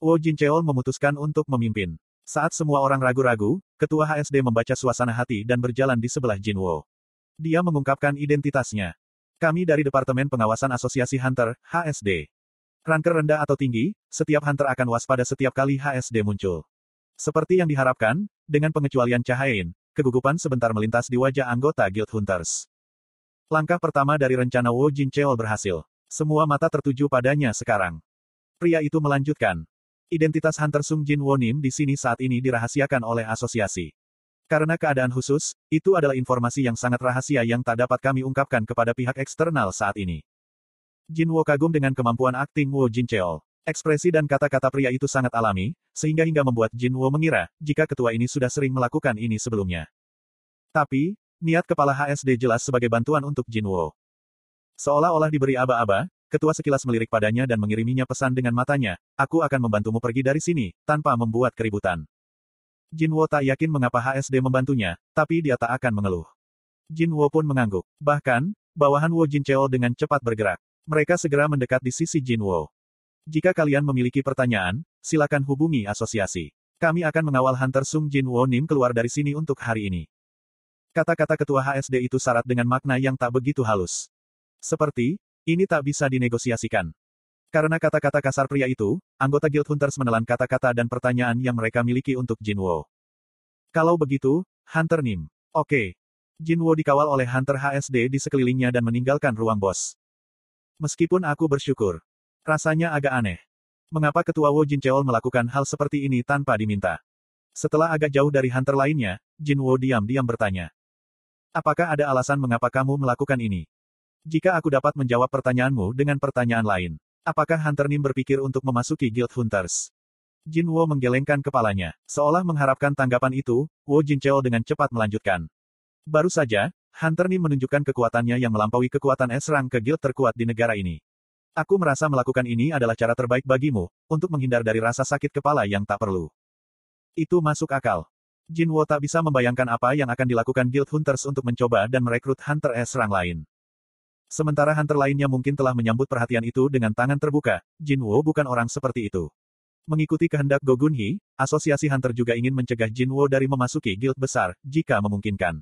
Wo Jincheol memutuskan untuk memimpin. Saat semua orang ragu-ragu, Ketua HSD membaca suasana hati dan berjalan di sebelah Jinwo. Dia mengungkapkan identitasnya. Kami dari Departemen Pengawasan Asosiasi Hunter, HSD. Ranker rendah atau tinggi, setiap hunter akan waspada setiap kali HSD muncul. Seperti yang diharapkan, dengan pengecualian Cahayain, kegugupan sebentar melintas di wajah anggota Guild Hunters. Langkah pertama dari rencana Wo Jin Cheol berhasil. Semua mata tertuju padanya sekarang. Pria itu melanjutkan. Identitas Hunter Sung Jin Wonim di sini saat ini dirahasiakan oleh asosiasi. Karena keadaan khusus, itu adalah informasi yang sangat rahasia yang tak dapat kami ungkapkan kepada pihak eksternal saat ini. Jin Wo kagum dengan kemampuan akting Wo Jin Cheol. Ekspresi dan kata-kata pria itu sangat alami, sehingga hingga membuat Jin Wo mengira, jika ketua ini sudah sering melakukan ini sebelumnya. Tapi, niat kepala HSD jelas sebagai bantuan untuk Jin Wo. Seolah-olah diberi aba-aba, ketua sekilas melirik padanya dan mengiriminya pesan dengan matanya, aku akan membantumu pergi dari sini, tanpa membuat keributan. Jin Wo tak yakin mengapa HSD membantunya, tapi dia tak akan mengeluh. Jin Wo pun mengangguk. Bahkan, bawahan Wo Jin Cheol dengan cepat bergerak. Mereka segera mendekat di sisi Jin Wo. Jika kalian memiliki pertanyaan, silakan hubungi asosiasi. Kami akan mengawal Hunter Sung Jin Wo Nim keluar dari sini untuk hari ini. Kata-kata ketua HSD itu syarat dengan makna yang tak begitu halus. Seperti, ini tak bisa dinegosiasikan. Karena kata-kata kasar pria itu, anggota Guild Hunters menelan kata-kata dan pertanyaan yang mereka miliki untuk Jin Wo. Kalau begitu, Hunter Nim. Oke. Jin Wo dikawal oleh Hunter HSD di sekelilingnya dan meninggalkan ruang bos. Meskipun aku bersyukur, Rasanya agak aneh. Mengapa ketua Wo Jin Cheol melakukan hal seperti ini tanpa diminta? Setelah agak jauh dari hunter lainnya, Jin Wo diam-diam bertanya. Apakah ada alasan mengapa kamu melakukan ini? Jika aku dapat menjawab pertanyaanmu dengan pertanyaan lain, apakah Hunter Nim berpikir untuk memasuki Guild Hunters? Jin Wo menggelengkan kepalanya, seolah mengharapkan tanggapan itu, Wo Jin Cheol dengan cepat melanjutkan. Baru saja, Hunter Nim menunjukkan kekuatannya yang melampaui kekuatan S-Rang ke guild terkuat di negara ini. Aku merasa melakukan ini adalah cara terbaik bagimu, untuk menghindar dari rasa sakit kepala yang tak perlu. Itu masuk akal. Jin Wo tak bisa membayangkan apa yang akan dilakukan Guild Hunters untuk mencoba dan merekrut Hunter S rang lain. Sementara Hunter lainnya mungkin telah menyambut perhatian itu dengan tangan terbuka, Jin Wo bukan orang seperti itu. Mengikuti kehendak Go Gun Hee, Asosiasi Hunter juga ingin mencegah Jin Wo dari memasuki guild besar, jika memungkinkan.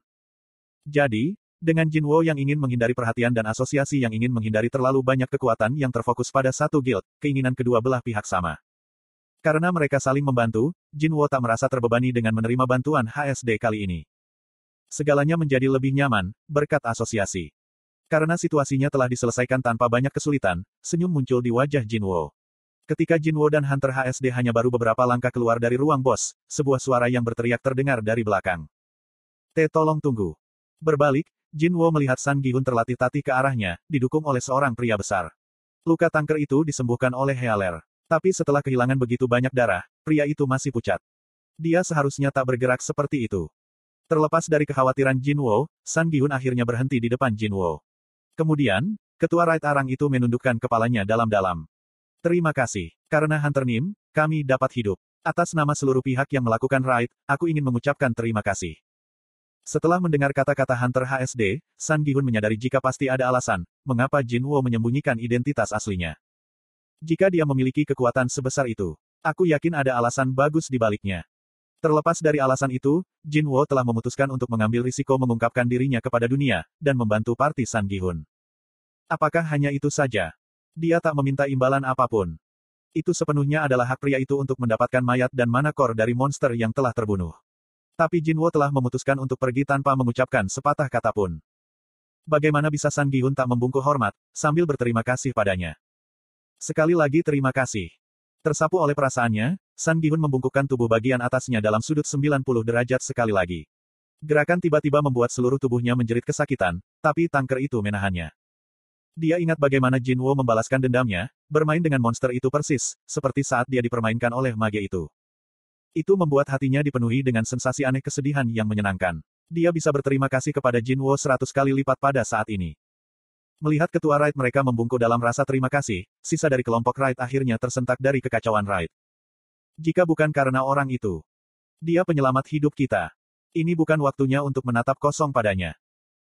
Jadi, dengan Jin Wo yang ingin menghindari perhatian dan asosiasi yang ingin menghindari terlalu banyak kekuatan yang terfokus pada satu guild, keinginan kedua belah pihak sama. Karena mereka saling membantu, Jin Wo tak merasa terbebani dengan menerima bantuan HSD kali ini. Segalanya menjadi lebih nyaman, berkat asosiasi. Karena situasinya telah diselesaikan tanpa banyak kesulitan, senyum muncul di wajah Jin Wo. Ketika Jin Wo dan Hunter HSD hanya baru beberapa langkah keluar dari ruang bos, sebuah suara yang berteriak terdengar dari belakang. T tolong tunggu. Berbalik, Jin Wo melihat San Gihun terlatih-tatih ke arahnya, didukung oleh seorang pria besar. Luka tangker itu disembuhkan oleh Healer. Tapi setelah kehilangan begitu banyak darah, pria itu masih pucat. Dia seharusnya tak bergerak seperti itu. Terlepas dari kekhawatiran Jin Wo, San Gihun akhirnya berhenti di depan Jin Wo. Kemudian, ketua Raid Arang itu menundukkan kepalanya dalam-dalam. Terima kasih. Karena Hunter Nim, kami dapat hidup. Atas nama seluruh pihak yang melakukan raid, aku ingin mengucapkan terima kasih. Setelah mendengar kata-kata Hunter HSD, San Gihun menyadari jika pasti ada alasan, mengapa Jin Wo menyembunyikan identitas aslinya. Jika dia memiliki kekuatan sebesar itu, aku yakin ada alasan bagus di baliknya. Terlepas dari alasan itu, Jin Wo telah memutuskan untuk mengambil risiko mengungkapkan dirinya kepada dunia, dan membantu parti San Gihun. Apakah hanya itu saja? Dia tak meminta imbalan apa pun. Itu sepenuhnya adalah hak pria itu untuk mendapatkan mayat dan manakor dari monster yang telah terbunuh. Tapi Jinwo telah memutuskan untuk pergi tanpa mengucapkan sepatah kata pun. Bagaimana bisa San Gihun tak membungkuk hormat, sambil berterima kasih padanya. Sekali lagi terima kasih. Tersapu oleh perasaannya, San Gihun membungkukkan tubuh bagian atasnya dalam sudut 90 derajat sekali lagi. Gerakan tiba-tiba membuat seluruh tubuhnya menjerit kesakitan, tapi tangker itu menahannya. Dia ingat bagaimana Jinwo membalaskan dendamnya, bermain dengan monster itu persis, seperti saat dia dipermainkan oleh mage itu. Itu membuat hatinya dipenuhi dengan sensasi aneh kesedihan yang menyenangkan. Dia bisa berterima kasih kepada Jin Wo seratus kali lipat pada saat ini. Melihat ketua Raid mereka membungkuk dalam rasa terima kasih, sisa dari kelompok Raid akhirnya tersentak dari kekacauan Raid. Jika bukan karena orang itu, dia penyelamat hidup kita. Ini bukan waktunya untuk menatap kosong padanya.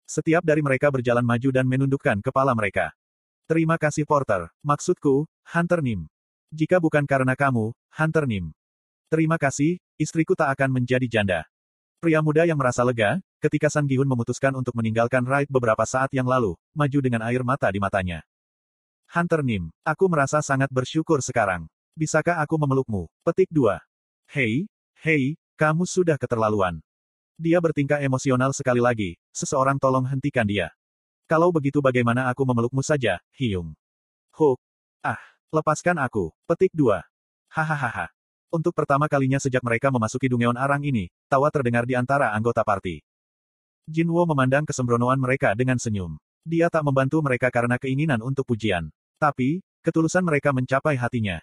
Setiap dari mereka berjalan maju dan menundukkan kepala mereka. Terima kasih Porter, maksudku, Hunter Nim. Jika bukan karena kamu, Hunter Nim. Terima kasih, istriku tak akan menjadi janda. Pria muda yang merasa lega, ketika Sang Gihun memutuskan untuk meninggalkan Raid beberapa saat yang lalu, maju dengan air mata di matanya. Hunter Nim, aku merasa sangat bersyukur sekarang. Bisakah aku memelukmu? Petik 2. Hei, hei, kamu sudah keterlaluan. Dia bertingkah emosional sekali lagi, seseorang tolong hentikan dia. Kalau begitu bagaimana aku memelukmu saja, Hyung? Hook. Ah, lepaskan aku. Petik 2. Hahaha. Untuk pertama kalinya sejak mereka memasuki Dungeon Arang ini, tawa terdengar di antara anggota party. Jinwo memandang kesembronoan mereka dengan senyum. Dia tak membantu mereka karena keinginan untuk pujian. Tapi, ketulusan mereka mencapai hatinya.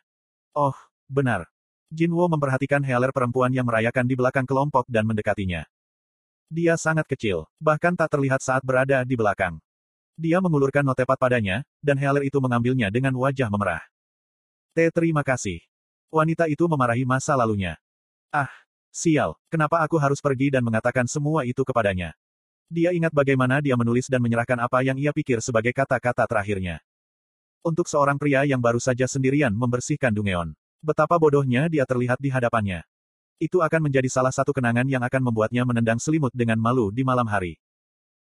Oh, benar. Jinwo memperhatikan Healer perempuan yang merayakan di belakang kelompok dan mendekatinya. Dia sangat kecil, bahkan tak terlihat saat berada di belakang. Dia mengulurkan notepat padanya, dan Healer itu mengambilnya dengan wajah memerah. T. Terima kasih. Wanita itu memarahi masa lalunya. Ah, sial, kenapa aku harus pergi dan mengatakan semua itu kepadanya? Dia ingat bagaimana dia menulis dan menyerahkan apa yang ia pikir sebagai kata-kata terakhirnya. Untuk seorang pria yang baru saja sendirian membersihkan Dungeon. Betapa bodohnya dia terlihat di hadapannya. Itu akan menjadi salah satu kenangan yang akan membuatnya menendang selimut dengan malu di malam hari.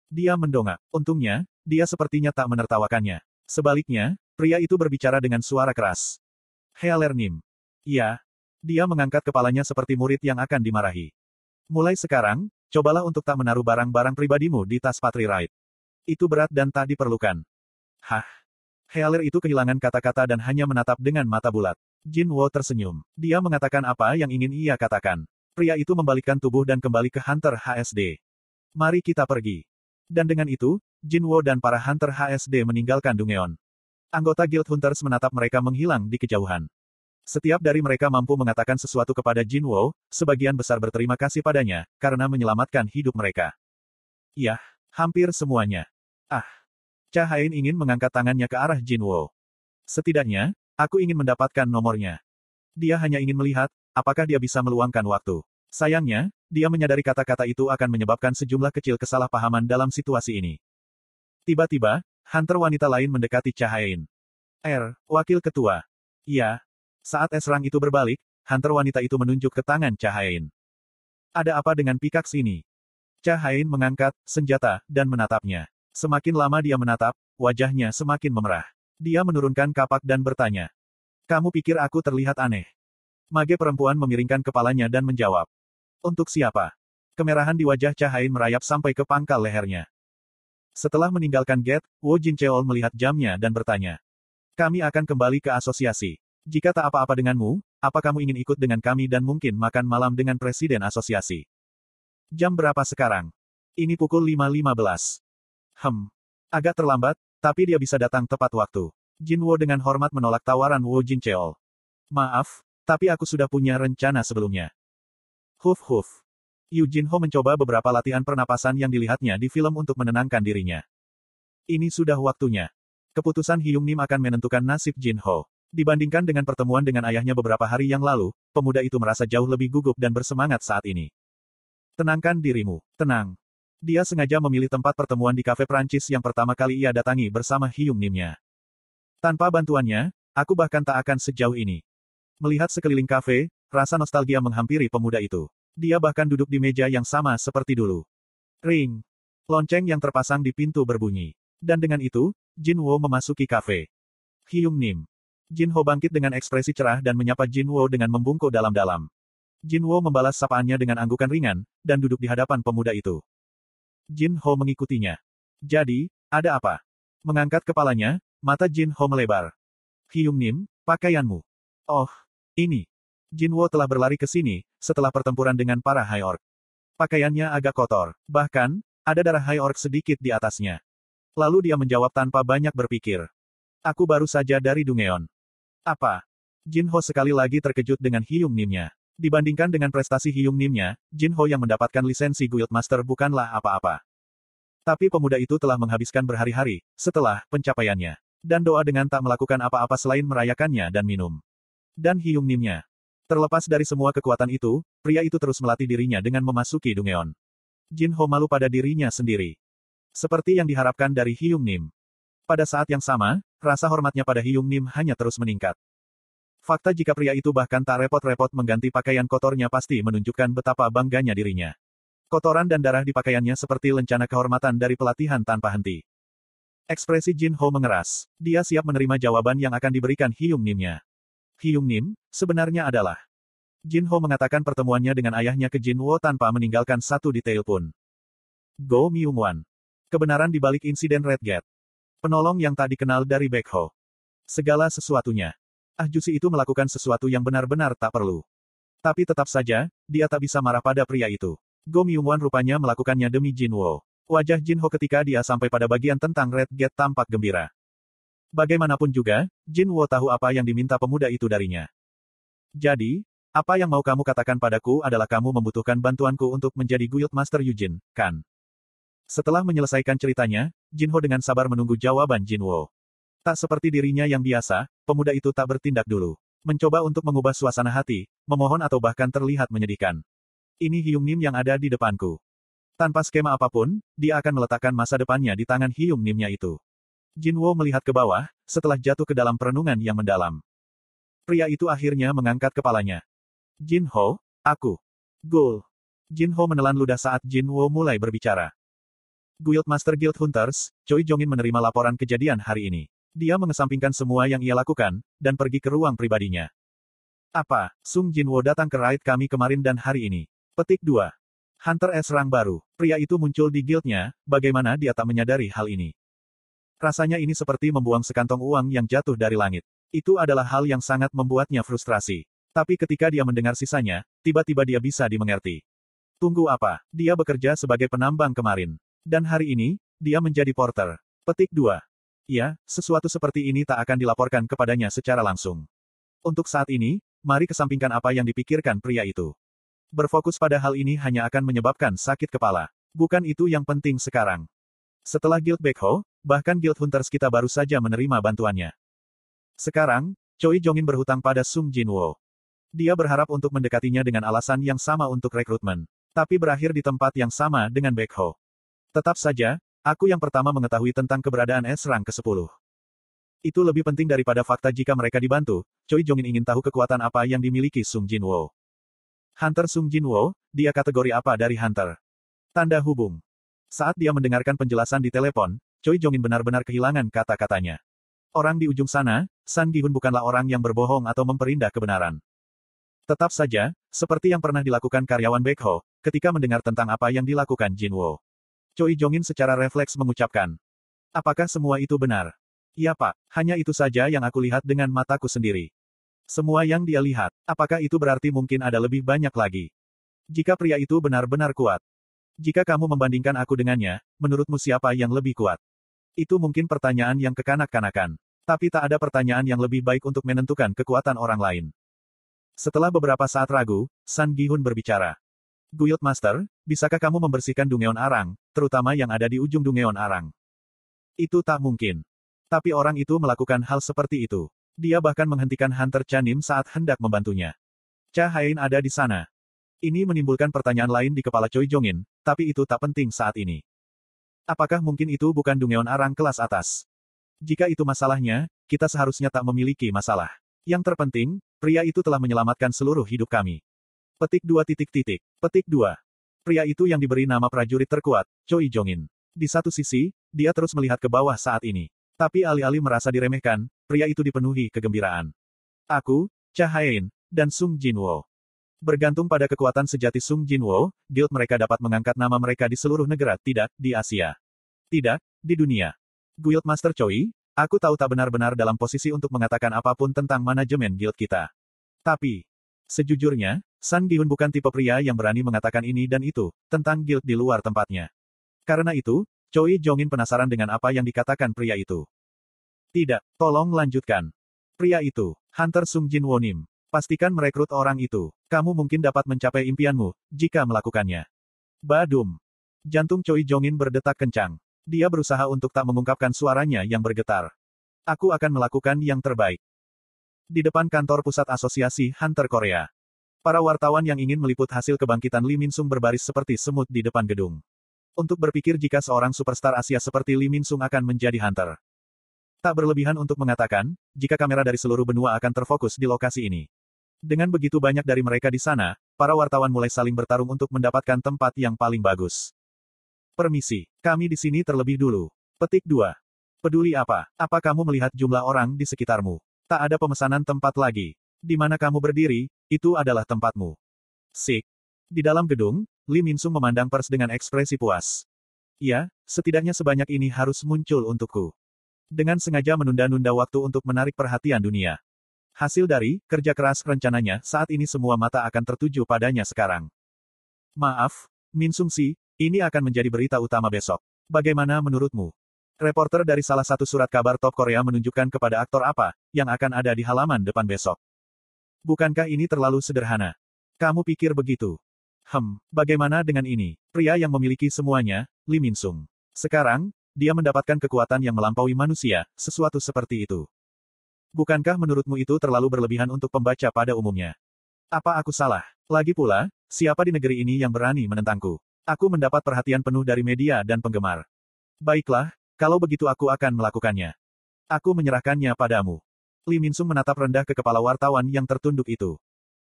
Dia mendongak. Untungnya, dia sepertinya tak menertawakannya. Sebaliknya, pria itu berbicara dengan suara keras. Healernim. Iya. Dia mengangkat kepalanya seperti murid yang akan dimarahi. Mulai sekarang, cobalah untuk tak menaruh barang-barang pribadimu di tas Patri Ride. Itu berat dan tak diperlukan. Hah? Healer itu kehilangan kata-kata dan hanya menatap dengan mata bulat. Jin Wo tersenyum. Dia mengatakan apa yang ingin ia katakan. Pria itu membalikkan tubuh dan kembali ke Hunter HSD. Mari kita pergi. Dan dengan itu, Jin Wo dan para Hunter HSD meninggalkan Dungeon. Anggota Guild Hunters menatap mereka menghilang di kejauhan. Setiap dari mereka mampu mengatakan sesuatu kepada Jin Wo, sebagian besar berterima kasih padanya, karena menyelamatkan hidup mereka. Ya, hampir semuanya. Ah, Cha Hain ingin mengangkat tangannya ke arah Jin Wo. Setidaknya, aku ingin mendapatkan nomornya. Dia hanya ingin melihat, apakah dia bisa meluangkan waktu. Sayangnya, dia menyadari kata-kata itu akan menyebabkan sejumlah kecil kesalahpahaman dalam situasi ini. Tiba-tiba, hunter wanita lain mendekati Cha Hain. R, wakil ketua. Iya. Saat esrang itu berbalik, hunter wanita itu menunjuk ke tangan Cha Hain. Ada apa dengan pikaks ini? Cha Hain mengangkat senjata dan menatapnya. Semakin lama dia menatap, wajahnya semakin memerah. Dia menurunkan kapak dan bertanya. Kamu pikir aku terlihat aneh? Mage perempuan memiringkan kepalanya dan menjawab. Untuk siapa? Kemerahan di wajah Cahain merayap sampai ke pangkal lehernya. Setelah meninggalkan gate, Wu Jincheol melihat jamnya dan bertanya. Kami akan kembali ke asosiasi. Jika tak apa-apa denganmu, apa kamu ingin ikut dengan kami dan mungkin makan malam dengan presiden asosiasi? Jam berapa sekarang? Ini pukul 5.15. Hem. Agak terlambat, tapi dia bisa datang tepat waktu. Jin Wo dengan hormat menolak tawaran Wu Jincheol. Maaf, tapi aku sudah punya rencana sebelumnya. Huf huf. Yu Jin Ho mencoba beberapa latihan pernapasan yang dilihatnya di film untuk menenangkan dirinya. Ini sudah waktunya. Keputusan Hyung Nim akan menentukan nasib Jin Ho. Dibandingkan dengan pertemuan dengan ayahnya beberapa hari yang lalu, pemuda itu merasa jauh lebih gugup dan bersemangat saat ini. Tenangkan dirimu. Tenang. Dia sengaja memilih tempat pertemuan di kafe Prancis yang pertama kali ia datangi bersama Hyung Nimnya. Tanpa bantuannya, aku bahkan tak akan sejauh ini. Melihat sekeliling kafe, rasa nostalgia menghampiri pemuda itu. Dia bahkan duduk di meja yang sama seperti dulu. Ring. Lonceng yang terpasang di pintu berbunyi. Dan dengan itu, Jin Wo memasuki kafe. Hyung Nim. Jin Ho bangkit dengan ekspresi cerah dan menyapa Jin Wo dengan membungkuk dalam-dalam. Jin Wo membalas sapaannya dengan anggukan ringan, dan duduk di hadapan pemuda itu. Jin Ho mengikutinya. Jadi, ada apa? Mengangkat kepalanya, mata Jin Ho melebar. Hyung Nim, pakaianmu. Oh, ini. Jin Wo telah berlari ke sini, setelah pertempuran dengan para High Orc. Pakaiannya agak kotor, bahkan, ada darah High Orc sedikit di atasnya. Lalu dia menjawab tanpa banyak berpikir. Aku baru saja dari Dungeon. Apa? Jin Ho sekali lagi terkejut dengan Hyung Nimnya. Dibandingkan dengan prestasi Hyung Nimnya, Jin Ho yang mendapatkan lisensi Guild Master bukanlah apa-apa. Tapi pemuda itu telah menghabiskan berhari-hari, setelah pencapaiannya. Dan doa dengan tak melakukan apa-apa selain merayakannya dan minum. Dan Hyung Nimnya. Terlepas dari semua kekuatan itu, pria itu terus melatih dirinya dengan memasuki Dungeon. Jin Ho malu pada dirinya sendiri. Seperti yang diharapkan dari Hyung Nim. Pada saat yang sama, rasa hormatnya pada Hyung Nim hanya terus meningkat. Fakta jika pria itu bahkan tak repot-repot mengganti pakaian kotornya pasti menunjukkan betapa bangganya dirinya. Kotoran dan darah di pakaiannya seperti lencana kehormatan dari pelatihan tanpa henti. Ekspresi Jin Ho mengeras. Dia siap menerima jawaban yang akan diberikan Hyung Nimnya. Hyung Nim, sebenarnya adalah. Jin Ho mengatakan pertemuannya dengan ayahnya ke Jin Wo tanpa meninggalkan satu detail pun. Go Myung Wan. Kebenaran di balik insiden Red Gate. Penolong yang tak dikenal dari Baek Ho. Segala sesuatunya. Ah Jusi itu melakukan sesuatu yang benar-benar tak perlu. Tapi tetap saja, dia tak bisa marah pada pria itu. Go Myung-wan rupanya melakukannya demi Jin Wo. Wajah Jin Ho ketika dia sampai pada bagian tentang Red Gate tampak gembira. Bagaimanapun juga, Jin Wo tahu apa yang diminta pemuda itu darinya. Jadi, apa yang mau kamu katakan padaku adalah kamu membutuhkan bantuanku untuk menjadi Guild Master Yujin, kan? Setelah menyelesaikan ceritanya, Jin Ho dengan sabar menunggu jawaban Jin Wo. Tak seperti dirinya yang biasa, pemuda itu tak bertindak dulu. Mencoba untuk mengubah suasana hati, memohon atau bahkan terlihat menyedihkan. Ini Hyung Nim yang ada di depanku. Tanpa skema apa pun, dia akan meletakkan masa depannya di tangan Hyung Nimnya itu. Jin Wo melihat ke bawah, setelah jatuh ke dalam perenungan yang mendalam. Pria itu akhirnya mengangkat kepalanya. Jin Ho, aku. Gul. Jin Ho menelan ludah saat Jin Wo mulai berbicara. Guild Master Guild Hunters, Choi Jongin menerima laporan kejadian hari ini. Dia mengesampingkan semua yang ia lakukan, dan pergi ke ruang pribadinya. Apa, Sung Jin Wo datang ke raid kami kemarin dan hari ini. Petik 2. Hunter S. Rang baru. Pria itu muncul di guildnya, bagaimana dia tak menyadari hal ini. Rasanya ini seperti membuang sekantong uang yang jatuh dari langit. Itu adalah hal yang sangat membuatnya frustrasi. Tapi ketika dia mendengar sisanya, tiba-tiba dia bisa dimengerti. Tunggu apa? Dia bekerja sebagai penambang kemarin. Dan hari ini, dia menjadi porter. Petik 2. Ya, sesuatu seperti ini tak akan dilaporkan kepadanya secara langsung. Untuk saat ini, mari kesampingkan apa yang dipikirkan pria itu. Berfokus pada hal ini hanya akan menyebabkan sakit kepala. Bukan itu yang penting sekarang. Setelah Guild Backho, bahkan Guild Hunters kita baru saja menerima bantuannya. Sekarang, Choi Jongin berhutang pada Sung Jinwo. Dia berharap untuk mendekatinya dengan alasan yang sama untuk rekrutmen. Tapi berakhir di tempat yang sama dengan Backho. Tetap saja, aku yang pertama mengetahui tentang keberadaan S-Rang ke-10. Itu lebih penting daripada fakta jika mereka dibantu, Choi Jongin ingin tahu kekuatan apa yang dimiliki Sung Jinwo. Hunter Sung Jinwo, dia kategori apa dari Hunter? Tanda hubung. Saat dia mendengarkan penjelasan di telepon, Choi Jongin benar-benar kehilangan kata-katanya. Orang di ujung sana, San Gihun bukanlah orang yang berbohong atau memperindah kebenaran. Tetap saja, seperti yang pernah dilakukan karyawan Baekho, ketika mendengar tentang apa yang dilakukan Jinwo. Choi Jongin secara refleks mengucapkan. Apakah semua itu benar? Iya pak, hanya itu saja yang aku lihat dengan mataku sendiri. Semua yang dia lihat, apakah itu berarti mungkin ada lebih banyak lagi? Jika pria itu benar-benar kuat. Jika kamu membandingkan aku dengannya, menurutmu siapa yang lebih kuat? Itu mungkin pertanyaan yang kekanak-kanakan. Tapi tak ada pertanyaan yang lebih baik untuk menentukan kekuatan orang lain. Setelah beberapa saat ragu, San Gihun berbicara. Guild Master, bisakah kamu membersihkan Dungeon Arang, terutama yang ada di ujung Dungeon Arang? Itu tak mungkin. Tapi orang itu melakukan hal seperti itu. Dia bahkan menghentikan Hunter Chanim saat hendak membantunya. Cha Hain ada di sana. Ini menimbulkan pertanyaan lain di kepala Choi Jongin, tapi itu tak penting saat ini. Apakah mungkin itu bukan Dungeon Arang kelas atas? Jika itu masalahnya, kita seharusnya tak memiliki masalah. Yang terpenting, pria itu telah menyelamatkan seluruh hidup kami. Petik dua titik titik. Petik dua. Pria itu yang diberi nama prajurit terkuat, Choi Jongin. Di satu sisi, dia terus melihat ke bawah saat ini. Tapi alih-alih merasa diremehkan, pria itu dipenuhi kegembiraan. Aku, Cahayain, dan Sung Jinwo. Bergantung pada kekuatan sejati Sung Jinwo, guild mereka dapat mengangkat nama mereka di seluruh negara, tidak di Asia. Tidak, di dunia. Guild Master Choi, aku tahu tak benar-benar dalam posisi untuk mengatakan apa pun tentang manajemen guild kita. Tapi, sejujurnya, San Gihun bukan tipe pria yang berani mengatakan ini dan itu, tentang guild di luar tempatnya. Karena itu, Choi Jongin penasaran dengan apa yang dikatakan pria itu. Tidak, tolong lanjutkan. Pria itu, Hunter Sung Jin Wonim. Pastikan merekrut orang itu. Kamu mungkin dapat mencapai impianmu, jika melakukannya. Badum. Jantung Choi Jongin berdetak kencang. Dia berusaha untuk tak mengungkapkan suaranya yang bergetar. Aku akan melakukan yang terbaik. Di depan kantor pusat asosiasi Hunter Korea. Para wartawan yang ingin meliput hasil kebangkitan Lee Min Sung berbaris seperti semut di depan gedung. Untuk berpikir jika seorang superstar Asia seperti Lee Min Sung akan menjadi hunter. Tak berlebihan untuk mengatakan, jika kamera dari seluruh benua akan terfokus di lokasi ini. Dengan begitu banyak dari mereka di sana, para wartawan mulai saling bertarung untuk mendapatkan tempat yang paling bagus. Permisi, kami di sini terlebih dulu. Petik 2. Peduli apa? Apa kamu melihat jumlah orang di sekitarmu? Tak ada pemesanan tempat lagi. Di mana kamu berdiri, itu adalah tempatmu. Sik. Di dalam gedung, Lee Min-sung memandang pers dengan ekspresi puas. Ya, setidaknya sebanyak ini harus muncul untukku. Dengan sengaja menunda-nunda waktu untuk menarik perhatian dunia. Hasil dari kerja keras rencananya, saat ini semua mata akan tertuju padanya sekarang. Maaf, Min Sung Si, ini akan menjadi berita utama besok. Bagaimana menurutmu? Reporter dari salah satu surat kabar top Korea menunjukkan kepada aktor apa yang akan ada di halaman depan besok. Bukankah ini terlalu sederhana? Kamu pikir begitu? Hem, bagaimana dengan ini? Pria yang memiliki semuanya, Lee Min Sung. Sekarang, dia mendapatkan kekuatan yang melampaui manusia, sesuatu seperti itu. Bukankah menurutmu itu terlalu berlebihan untuk pembaca pada umumnya? Apa aku salah? Lagi pula, siapa di negeri ini yang berani menentangku? Aku mendapat perhatian penuh dari media dan penggemar. Baiklah, kalau begitu aku akan melakukannya. Aku menyerahkannya padamu. Lee Min Sung menatap rendah ke kepala wartawan yang tertunduk itu.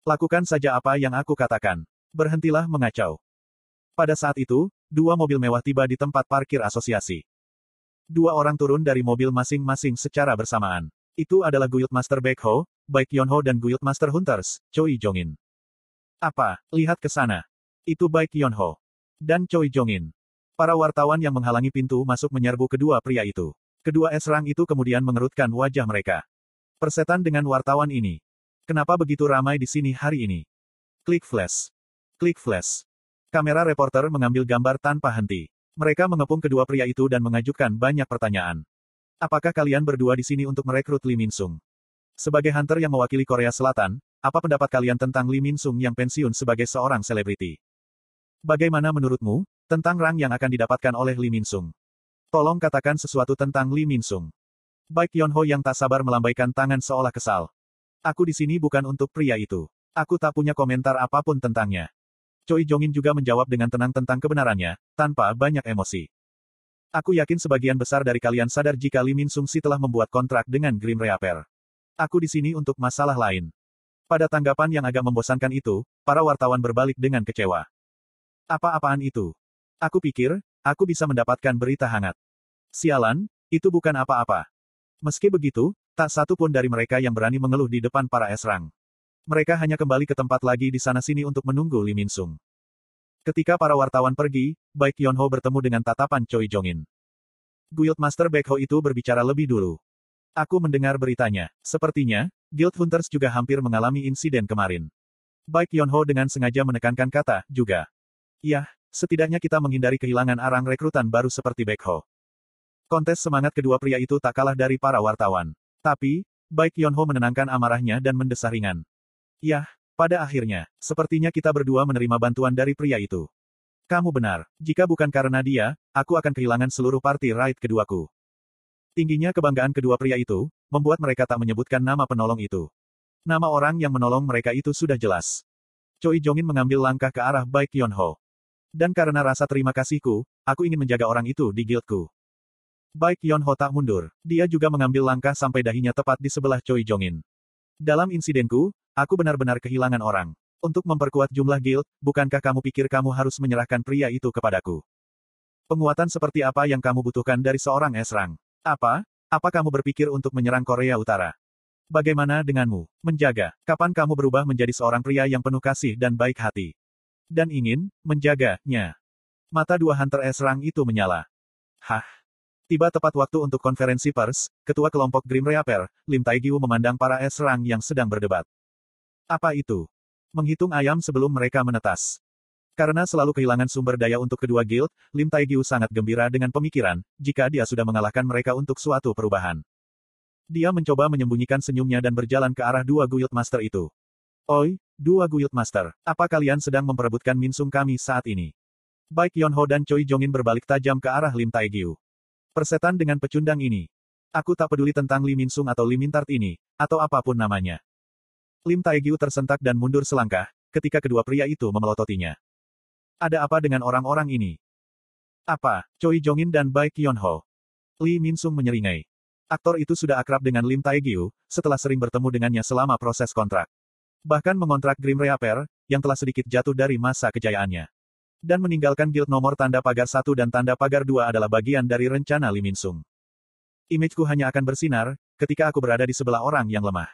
Lakukan saja apa yang aku katakan. Berhentilah mengacau. Pada saat itu, dua mobil mewah tiba di tempat parkir asosiasi. Dua orang turun dari mobil masing-masing secara bersamaan. Itu adalah Guildmaster Baekho, Baek Yonho dan Guildmaster Hunters, Choi Jongin. Apa? Lihat ke sana. Itu Baek Yonho. Dan Choi Jongin. Para wartawan yang menghalangi pintu masuk menyerbu kedua pria itu. Kedua esrang itu kemudian mengerutkan wajah mereka. Persetan dengan wartawan ini. Kenapa begitu ramai di sini hari ini? Klik flash. Klik flash. Kamera reporter mengambil gambar tanpa henti. Mereka mengepung kedua pria itu dan mengajukan banyak pertanyaan. Apakah kalian berdua di sini untuk merekrut Lee Min Sung? Sebagai hunter yang mewakili Korea Selatan, apa pendapat kalian tentang Lee Min Sung yang pensiun sebagai seorang selebriti? Bagaimana menurutmu, tentang rang yang akan didapatkan oleh Lee Min Sung? Tolong katakan sesuatu tentang Lee Min Sung. Baik Yon Ho yang tak sabar melambaikan tangan seolah kesal. Aku di sini bukan untuk pria itu. Aku tak punya komentar apa pun tentangnya. Choi Jongin juga menjawab dengan tenang tentang kebenarannya, tanpa banyak emosi. Aku yakin sebagian besar dari kalian sadar jika Lee Min Sung Si telah membuat kontrak dengan Grim Reaper. Aku di sini untuk masalah lain. Pada tanggapan yang agak membosankan itu, para wartawan berbalik dengan kecewa. Apa-apaan itu? Aku pikir, aku bisa mendapatkan berita hangat. Sialan, itu bukan apa-apa. Meski begitu, tak satu pun dari mereka yang berani mengeluh di depan para esrang. Mereka hanya kembali ke tempat lagi di sana-sini untuk menunggu Lee Min Sung. Ketika para wartawan pergi, Baik Yon Ho bertemu dengan tatapan Choi Jongin. Guildmaster Baek Ho itu berbicara lebih dulu. Aku mendengar beritanya. Sepertinya, Guild Hunters juga hampir mengalami insiden kemarin. Baik Yon Ho dengan sengaja menekankan kata, juga. Yah, setidaknya kita menghindari kehilangan arang rekrutan baru seperti Baek Ho. Kontes semangat kedua pria itu tak kalah dari para wartawan. Tapi, Baik Yon Ho menenangkan amarahnya dan mendesah ringan. Yah, pada akhirnya, sepertinya kita berdua menerima bantuan dari pria itu. Kamu benar, jika bukan karena dia, aku akan kehilangan seluruh party ride keduaku. Tingginya kebanggaan kedua pria itu, membuat mereka tak menyebutkan nama penolong itu. Nama orang yang menolong mereka itu sudah jelas. Choi Jongin mengambil langkah ke arah Baik Yon Ho. Dan karena rasa terima kasihku, aku ingin menjaga orang itu di guildku. Baik Yon Ho tak mundur. Dia juga mengambil langkah sampai dahinya tepat di sebelah Choi Jongin. Dalam insidenku, Aku benar-benar kehilangan orang. Untuk memperkuat jumlah guild, bukankah kamu pikir kamu harus menyerahkan pria itu kepadaku? Penguatan seperti apa yang kamu butuhkan dari seorang esrang? Apa? Apa kamu berpikir untuk menyerang Korea Utara? Bagaimana denganmu? Menjaga. Kapan kamu berubah menjadi seorang pria yang penuh kasih dan baik hati? Dan ingin, menjaganya. Mata dua hunter esrang itu menyala. Hah? Tiba tepat waktu untuk konferensi pers, ketua kelompok Grim Reaper, Lim Taegiu memandang para esrang yang sedang berdebat. Apa itu? Menghitung ayam sebelum mereka menetas. Karena selalu kehilangan sumber daya untuk kedua guild, Lim Taegiu sangat gembira dengan pemikiran, jika dia sudah mengalahkan mereka untuk suatu perubahan. Dia mencoba menyembunyikan senyumnya dan berjalan ke arah dua guild master itu. Oi, dua guild master, apa kalian sedang memperebutkan minsung kami saat ini? Baik Ho dan Choi Jongin berbalik tajam ke arah Lim Taegiu. Persetan dengan pecundang ini. Aku tak peduli tentang Lim Minsung atau Lim Mintart ini, atau apa pun namanya. Lim Taegiu tersentak dan mundur selangkah, ketika kedua pria itu memelototinya. Ada apa dengan orang-orang ini? Apa, Choi Jongin dan Baek Kyonho? Lee Min Sung menyeringai. Aktor itu sudah akrab dengan Lim Taegyu, setelah sering bertemu dengannya selama proses kontrak. Bahkan mengontrak Grim Reaper, yang telah sedikit jatuh dari masa kejayaannya. Dan meninggalkan guild nomor tanda pagar 1 dan tanda pagar 2 adalah bagian dari rencana Lim Insung. Imageku hanya akan bersinar, ketika aku berada di sebelah orang yang lemah.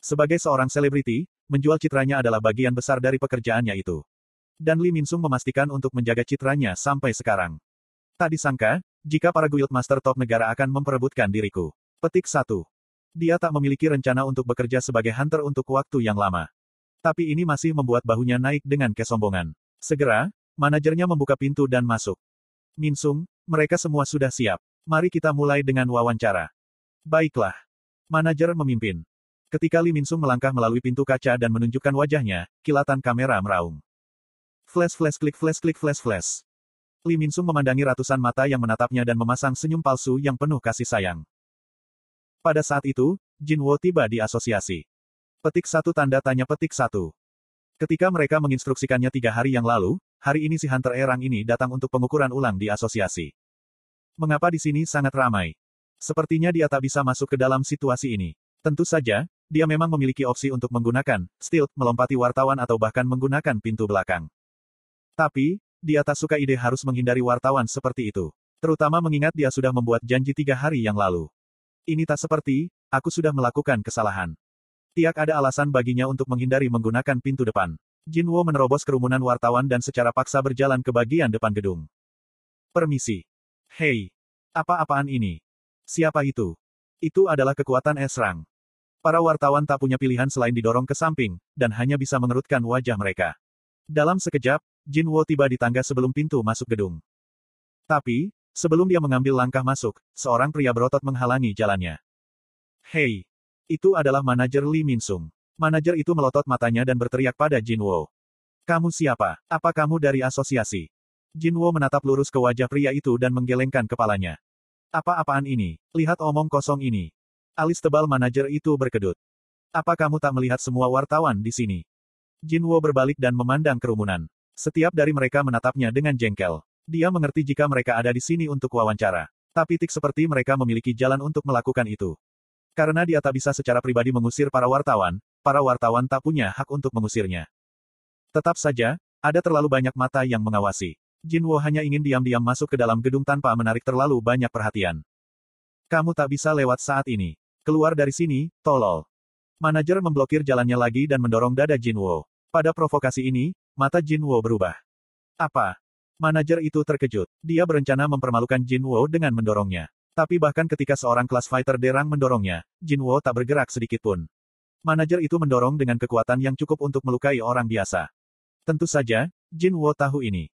Sebagai seorang selebriti, menjual citranya adalah bagian besar dari pekerjaannya itu. Dan Lim Insung memastikan untuk menjaga citranya sampai sekarang. Tak disangka, jika para guild master top negara akan memperebutkan diriku. Petik 1. Dia tak memiliki rencana untuk bekerja sebagai hunter untuk waktu yang lama. Tapi ini masih membuat bahunya naik dengan kesombongan. Segera, manajernya membuka pintu dan masuk. Minsung, mereka semua sudah siap. Mari kita mulai dengan wawancara. Baiklah. Manajer memimpin. Ketika Lee Minsung melangkah melalui pintu kaca dan menunjukkan wajahnya, kilatan kamera meraung. Flash flash klik flash klik flash flash. Lee Minsung memandangi ratusan mata yang menatapnya dan memasang senyum palsu yang penuh kasih sayang. Pada saat itu, Jin Wo tiba di asosiasi. Petik satu tanda tanya petik satu. Ketika mereka menginstruksikannya tiga hari yang lalu, hari ini si Hunter Erang ini datang untuk pengukuran ulang di asosiasi. Mengapa di sini sangat ramai? Sepertinya dia tak bisa masuk ke dalam situasi ini. Tentu saja, dia memang memiliki opsi untuk menggunakan stealth, melompati wartawan atau bahkan menggunakan pintu belakang. Tapi, dia tak suka ide harus menghindari wartawan seperti itu. Terutama mengingat dia sudah membuat janji tiga hari yang lalu. Ini tak seperti, aku sudah melakukan kesalahan. Tiak ada alasan baginya untuk menghindari menggunakan pintu depan. Jinwo menerobos kerumunan wartawan dan secara paksa berjalan ke bagian depan gedung. Permisi. Hei. Apa-apaan ini? Siapa itu? Itu adalah kekuatan Esrang. Para wartawan tak punya pilihan selain didorong ke samping, dan hanya bisa mengerutkan wajah mereka. Dalam sekejap, Jin Wo tiba di tangga sebelum pintu masuk gedung. Tapi, sebelum dia mengambil langkah masuk, seorang pria berotot menghalangi jalannya. Hei! Itu adalah manajer Lee Min Sung. Manajer itu melotot matanya dan berteriak pada Jin Wo. Kamu siapa? Apa kamu dari asosiasi? Jin Wo menatap lurus ke wajah pria itu dan menggelengkan kepalanya. Apa-apaan ini? Lihat omong kosong ini. Alis tebal manajer itu berkedut. Apa kamu tak melihat semua wartawan di sini? Jinwo berbalik dan memandang kerumunan. Setiap dari mereka menatapnya dengan jengkel. Dia mengerti jika mereka ada di sini untuk wawancara. Tapi tik seperti mereka memiliki jalan untuk melakukan itu. Karena dia tak bisa secara pribadi mengusir para wartawan, para wartawan tak punya hak untuk mengusirnya. Tetap saja, ada terlalu banyak mata yang mengawasi. Jinwo hanya ingin diam-diam masuk ke dalam gedung tanpa menarik terlalu banyak perhatian. Kamu tak bisa lewat saat ini. Keluar dari sini, tolol. Manajer memblokir jalannya lagi dan mendorong dada Jinwo. Pada provokasi ini, mata Jin Wo berubah. Apa? Manajer itu terkejut. Dia berencana mempermalukan Jin Wo dengan mendorongnya. Tapi bahkan ketika seorang kelas fighter derang mendorongnya, Jin Wo tak bergerak sedikit pun. Manajer itu mendorong dengan kekuatan yang cukup untuk melukai orang biasa. Tentu saja, Jin Wo tahu ini.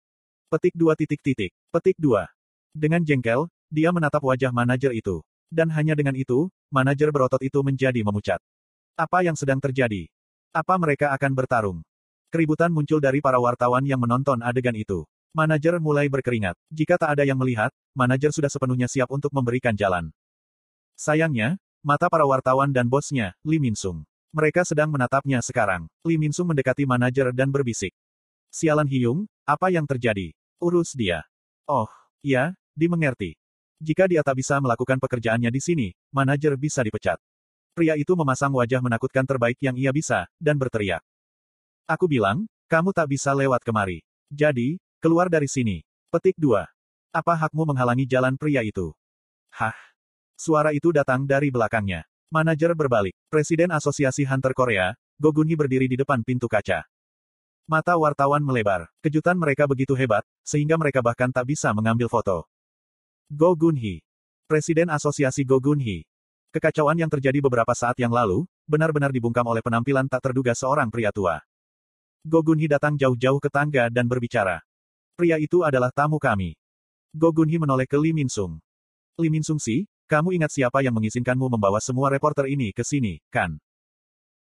Petik dua titik titik. Petik dua. Dengan jengkel, dia menatap wajah manajer itu. Dan hanya dengan itu, manajer berotot itu menjadi memucat. Apa yang sedang terjadi? Apa mereka akan bertarung? Keributan muncul dari para wartawan yang menonton adegan itu. Manajer mulai berkeringat. Jika tak ada yang melihat, manajer sudah sepenuhnya siap untuk memberikan jalan. Sayangnya, mata para wartawan dan bosnya, Lee Minsung. Mereka sedang menatapnya sekarang. Lee Minsung mendekati manajer dan berbisik. Sialan Hyung, apa yang terjadi? Urus dia. Oh, ya, dimengerti. Jika dia tak bisa melakukan pekerjaannya di sini, manajer bisa dipecat. Pria itu memasang wajah menakutkan terbaik yang ia bisa, dan berteriak. Aku bilang, kamu tak bisa lewat kemari. Jadi, keluar dari sini. Petik 2. Apa hakmu menghalangi jalan pria itu? Hah? Suara itu datang dari belakangnya. Manajer berbalik. Presiden Asosiasi Hunter Korea, Go Gunhee berdiri di depan pintu kaca. Mata wartawan melebar. Kejutan mereka begitu hebat, sehingga mereka bahkan tak bisa mengambil foto. Go Gunhee. Presiden Asosiasi Go Gunhee. Kekacauan yang terjadi beberapa saat yang lalu, benar-benar dibungkam oleh penampilan tak terduga seorang pria tua. Gogunhi datang jauh-jauh ke tangga dan berbicara. Pria itu adalah tamu kami. Gogunhi menoleh ke Lee Minsung. Lee Minsung si, kamu ingat siapa yang mengizinkanmu membawa semua reporter ini ke sini, kan?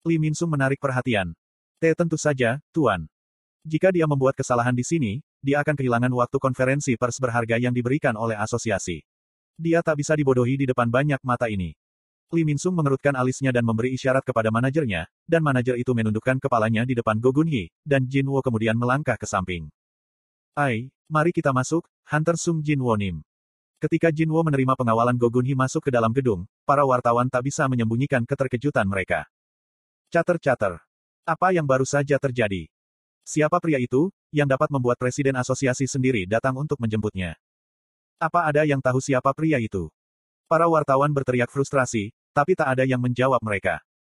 Lee Minsung menarik perhatian. T tentu saja, Tuan. Jika dia membuat kesalahan di sini, dia akan kehilangan waktu konferensi pers berharga yang diberikan oleh asosiasi. Dia tak bisa dibodohi di depan banyak mata ini. Lee Minsung mengerutkan alisnya dan memberi isyarat kepada manajernya, dan manajer itu menundukkan kepalanya di depan Go Gunhee, dan Jin Wo kemudian melangkah ke samping. Ai, mari kita masuk, Hunter Sung Jin Wo Nim. Ketika Jinwo menerima pengawalan Gogunhi masuk ke dalam gedung, para wartawan tak bisa menyembunyikan keterkejutan mereka. Cater-cater. Apa yang baru saja terjadi? Siapa pria itu, yang dapat membuat presiden asosiasi sendiri datang untuk menjemputnya? Apa ada yang tahu siapa pria itu? Para wartawan berteriak frustrasi, tapi tak ada yang menjawab mereka.